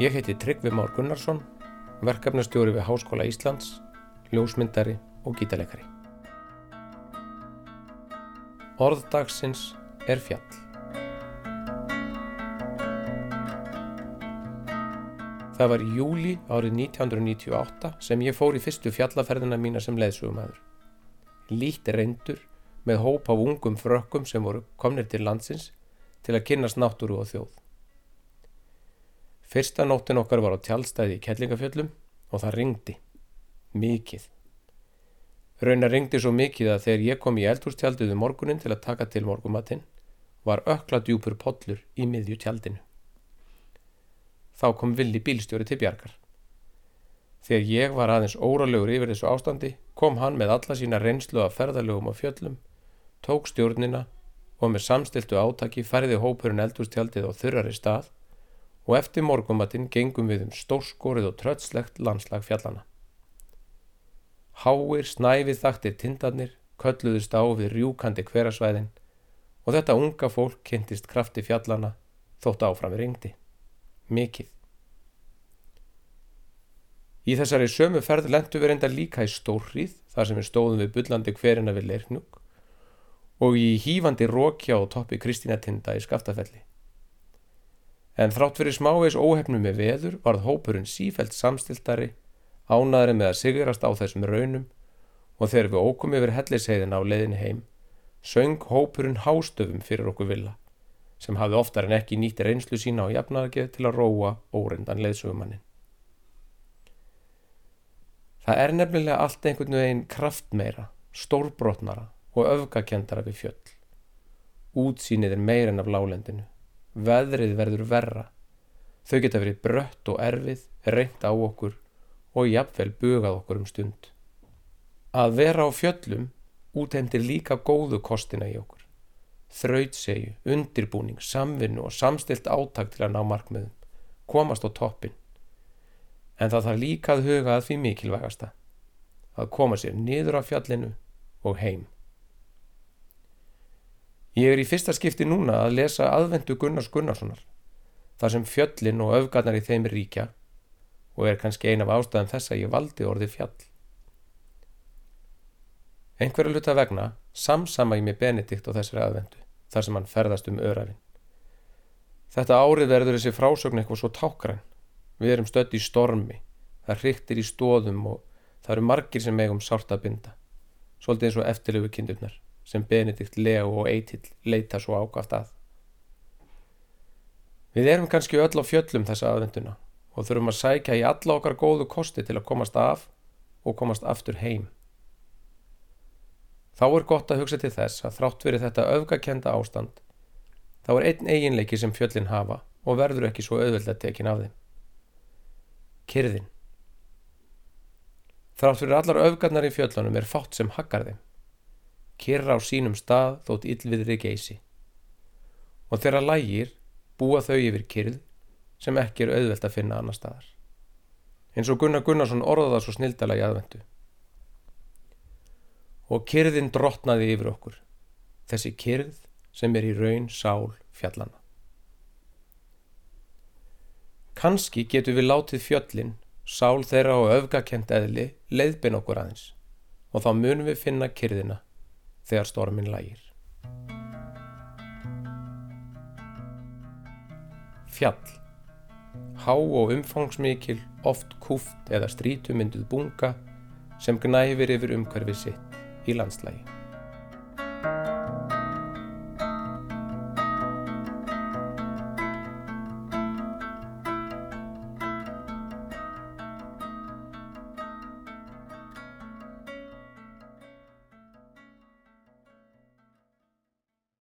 Ég heiti Tryggvi Már Gunnarsson, verkefnastjóri við Háskóla Íslands, ljósmyndari og gítarleikari. Orðdagsins er fjall. Það var í júli árið 1998 sem ég fór í fyrstu fjallaferðina mína sem leðsugumæður. Lít reyndur með hóp af ungum frökkum sem voru komnir til landsins til að kynast náttúru og þjóð. Fyrsta nóttin okkar var á tjálstæði í Kellingafjöllum og það ringdi. Mikið. Raunar ringdi svo mikið að þegar ég kom í eldhústjaldið um morgunin til að taka til morgumatinn var ökla djúpur pollur í miðju tjaldinu. Þá kom villi bílstjóri til bjargar. Þegar ég var aðeins óralegur yfir þessu ástandi kom hann með alla sína reynslu af ferðalögum og fjöllum, tók stjórnina og með samstiltu átaki færði hópurinn eldhústjaldið á þurrari stað og eftir morgumatinn gengum við um stórskorið og tröttslegt landslag fjallana. Háir snæfið þaktir tindarnir, kölluðust á við rjúkandi hverasvæðin og þetta unga fólk kynntist krafti fjallana þótt áfram við ringdi. Mikið. Í þessari sömu ferð lendu við reynda líka í stórrið þar sem við stóðum við byllandi hverina við leirnjúk og í hýfandi rókja og toppi Kristína Tinda í skaftafelli. En þrátt fyrir smávegis óhefnum með veður varð hópurinn sífælt samstiltari, ánaðri með að sigrast á þessum raunum og þegar við ókum yfir helliseiðin á leiðin heim, söng hópurinn hástöfum fyrir okkur villa, sem hafði oftar en ekki nýtti reynslu sína á jafnaðargeð til að róa óreindan leiðsugumannin. Það er nefnilega allt einhvern veginn kraftmeira, stórbrotnara og öfgakendara við fjöll. Útsýnið er meirinn af lálendinu. Veðrið verður verra. Þau geta verið brött og erfið, reynt á okkur og jafnvel bugað okkur um stund. Að vera á fjöllum útendir líka góðu kostina í okkur. Þrautsegu, undirbúning, samvinnu og samstilt áttak til að ná markmiðum. Komast á toppin. En það þarf líka að huga að því mikilvægasta. Að koma sér niður á fjallinu og heim. Ég er í fyrsta skipti núna að lesa aðvendu Gunnars Gunnarssonar, þar sem fjöllin og öfgarnar í þeim ríkja og er kannski ein af ástæðan þess að ég valdi orði fjall. Einhverju luta vegna samsama ég með Benedikt og þessari aðvendu, þar sem hann ferðast um örafinn. Þetta árið verður þessi frásögn eitthvað svo tákran. Við erum stött í stormi, það hryktir í stóðum og það eru margir sem eigum sárt að binda, svolítið eins og eftirlöfu kindurnar sem Benedikt Leo og Eitill leita svo ákvæft að. Við erum kannski öll á fjöllum þessa aðvenduna og þurfum að sækja í alla okkar góðu kosti til að komast af og komast aftur heim. Þá er gott að hugsa til þess að þrátt verið þetta öfgakenda ástand, þá er einn eiginleiki sem fjöllin hafa og verður ekki svo auðvöld að tekin af þeim. Kyrðin. Þrátt fyrir allar öfgarnar í fjöllunum er fátt sem hakkar þeim kyrra á sínum stað þótt yllviðri geysi. Og þeirra lægir búa þau yfir kyrð sem ekki er auðvelt að finna annar staðar. Eins og Gunnar Gunnarsson orðaða svo snildala í aðvendu. Og kyrðin drotnaði yfir okkur, þessi kyrð sem er í raun sál fjallana. Kanski getur við látið fjöllin, sál þeirra og öfgakent eðli leiðbin okkur aðeins og þá munum við finna kyrðina þegar stormin lægir. Fjall Há og umfangsmikil, oft kúft eða strítumynduð bunga sem gnæfir yfir umhverfið sitt í landslægi.